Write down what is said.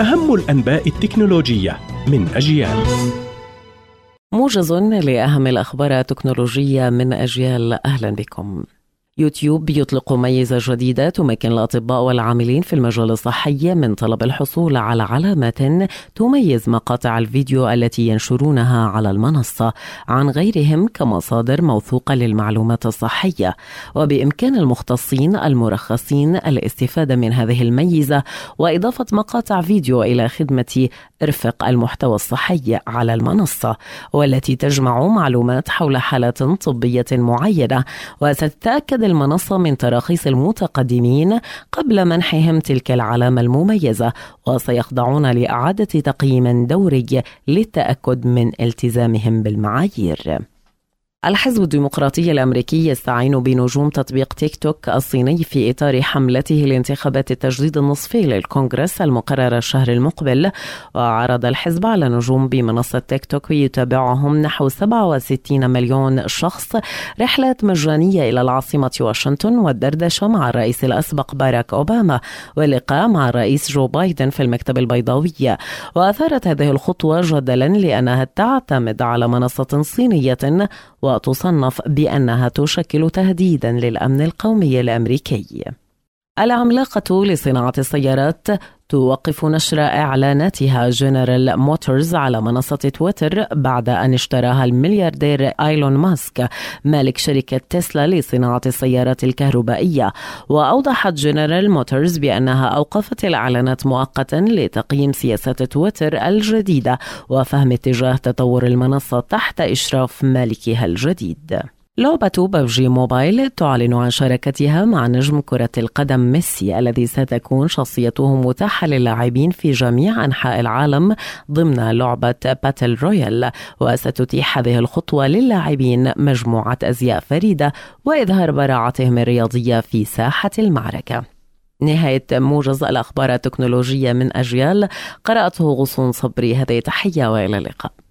أهم الأنباء التكنولوجية من أجيال. موجز لأهم الأخبار التكنولوجية من أجيال. أهلا بكم. يوتيوب يطلق ميزة جديدة تمكن الأطباء والعاملين في المجال الصحي من طلب الحصول على علامات تميز مقاطع الفيديو التي ينشرونها على المنصة عن غيرهم كمصادر موثوقة للمعلومات الصحية. وبإمكان المختصين المرخصين الاستفادة من هذه الميزة وإضافة مقاطع فيديو إلى خدمة إرفق المحتوى الصحي على المنصة والتي تجمع معلومات حول حالات طبية معينة. وستتأكد المنصة من تراخيص المتقدمين قبل منحهم تلك العلامة المميزة وسيخضعون لإعادة تقييم دوري للتأكد من التزامهم بالمعايير. الحزب الديمقراطي الأمريكي يستعين بنجوم تطبيق تيك توك الصيني في إطار حملته لانتخابات التجديد النصفي للكونغرس المقرره الشهر المقبل. وعرض الحزب على نجوم بمنصة تيك توك يتابعهم نحو 67 مليون شخص. رحلات مجانية إلى العاصمة واشنطن والدردشة مع الرئيس الأسبق باراك أوباما واللقاء مع الرئيس جو بايدن في المكتب البيضاوي. وأثارت هذه الخطوة جدلا لأنها تعتمد على منصة صينية وتصنف بأنها تشكل تهديدا للأمن القومي الأمريكي. العملاقة لصناعة السيارات توقف نشر إعلاناتها جنرال موتورز على منصة تويتر بعد أن اشتراها الملياردير آيلون ماسك مالك شركة تسلا لصناعة السيارات الكهربائية. وأوضحت جنرال موتورز بأنها أوقفت الإعلانات مؤقتا لتقييم سياسات تويتر الجديدة وفهم اتجاه تطور المنصة تحت إشراف مالكها الجديد. لعبة ببجي موبايل تعلن عن شراكتها مع نجم كرة القدم ميسي الذي ستكون شخصيته متاحة للاعبين في جميع أنحاء العالم ضمن لعبة باتل رويال وستتيح هذه الخطوة للاعبين مجموعة أزياء فريدة وإظهار براعتهم الرياضية في ساحة المعركة. نهاية موجز الأخبار التكنولوجية من أجيال. قرأته غصون صبري. هذه تحية وإلى اللقاء.